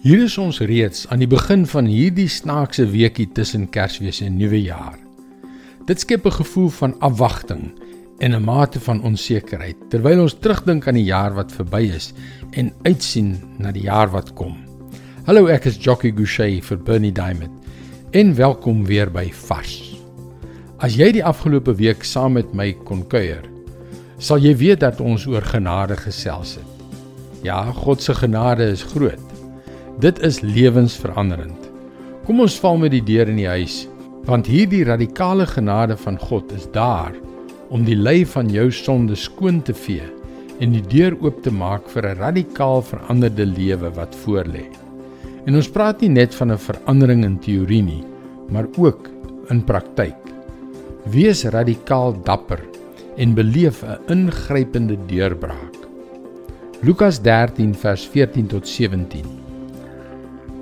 Hier is ons reeds aan die begin van hierdie snaakse weekie tussen Kersfees en Nuwejaar. Dit skep 'n gevoel van afwagting en 'n mate van onsekerheid terwyl ons terugdink aan die jaar wat verby is en uitsien na die jaar wat kom. Hallo, ek is Jockey Gouchee vir Bernie Diamond en welkom weer by Vars. As jy die afgelope week saam met my kon kuier, sal jy weet dat ons oor genade gesels het. Ja, God se genade is groot. Dit is lewensveranderend. Kom ons val met die deur in die huis, want hierdie radikale genade van God is daar om die lei van jou sonde skoon te vee en die deur oop te maak vir 'n radikaal veranderde lewe wat voorlê. En ons praat nie net van 'n verandering in teorie nie, maar ook in praktyk. Wees radikaal dapper en beleef 'n ingrypende deurbraak. Lukas 13 vers 14 tot 17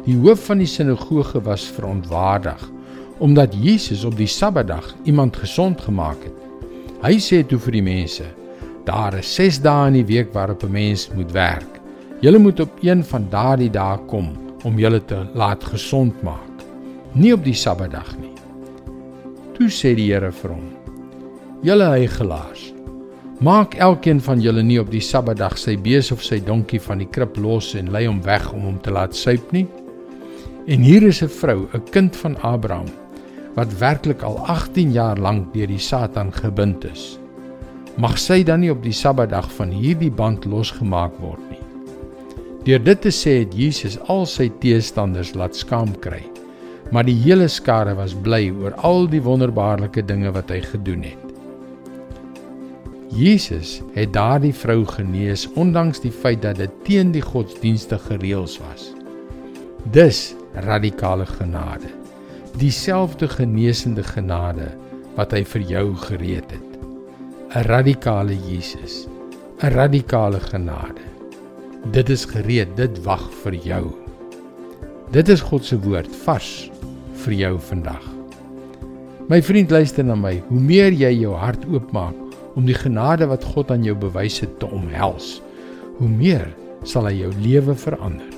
Die hoof van die sinagoge was verontwaardig omdat Jesus op die Sabbatdag iemand gesond gemaak het. Hy sê toe vir die mense: "Daar is 6 dae in die week waarop 'n mens moet werk. Julle moet op een van daardie dae kom om julle te laat gesond maak, nie op die Sabbatdag nie." Toe sê die Here vir hom: "Julle heiligelaars, maak elkeen van julle nie op die Sabbatdag sy bees of sy donkie van die krib los en lei hom weg om hom te laat suip nie." En hier is 'n vrou, 'n kind van Abraham, wat werklik al 18 jaar lank deur die Satan gebind is. Mag sy dan nie op die Sabbatdag van hierdie band losgemaak word nie. Deur dit te sê het Jesus al sy teestanders laat skaam kry. Maar die hele skare was bly oor al die wonderbaarlike dinge wat hy gedoen het. Jesus het daardie vrou genees ondanks die feit dat dit teen die godsdienstige reëls was. Dis radikale genade. Dieselfde genesende genade wat hy vir jou gereed het. 'n Radikale Jesus. 'n Radikale genade. Dit is gereed, dit wag vir jou. Dit is God se woord vars vir jou vandag. My vriend luister na my. Hoe meer jy jou hart oopmaak om die genade wat God aan jou bewys het te omhels, hoe meer sal hy jou lewe verander.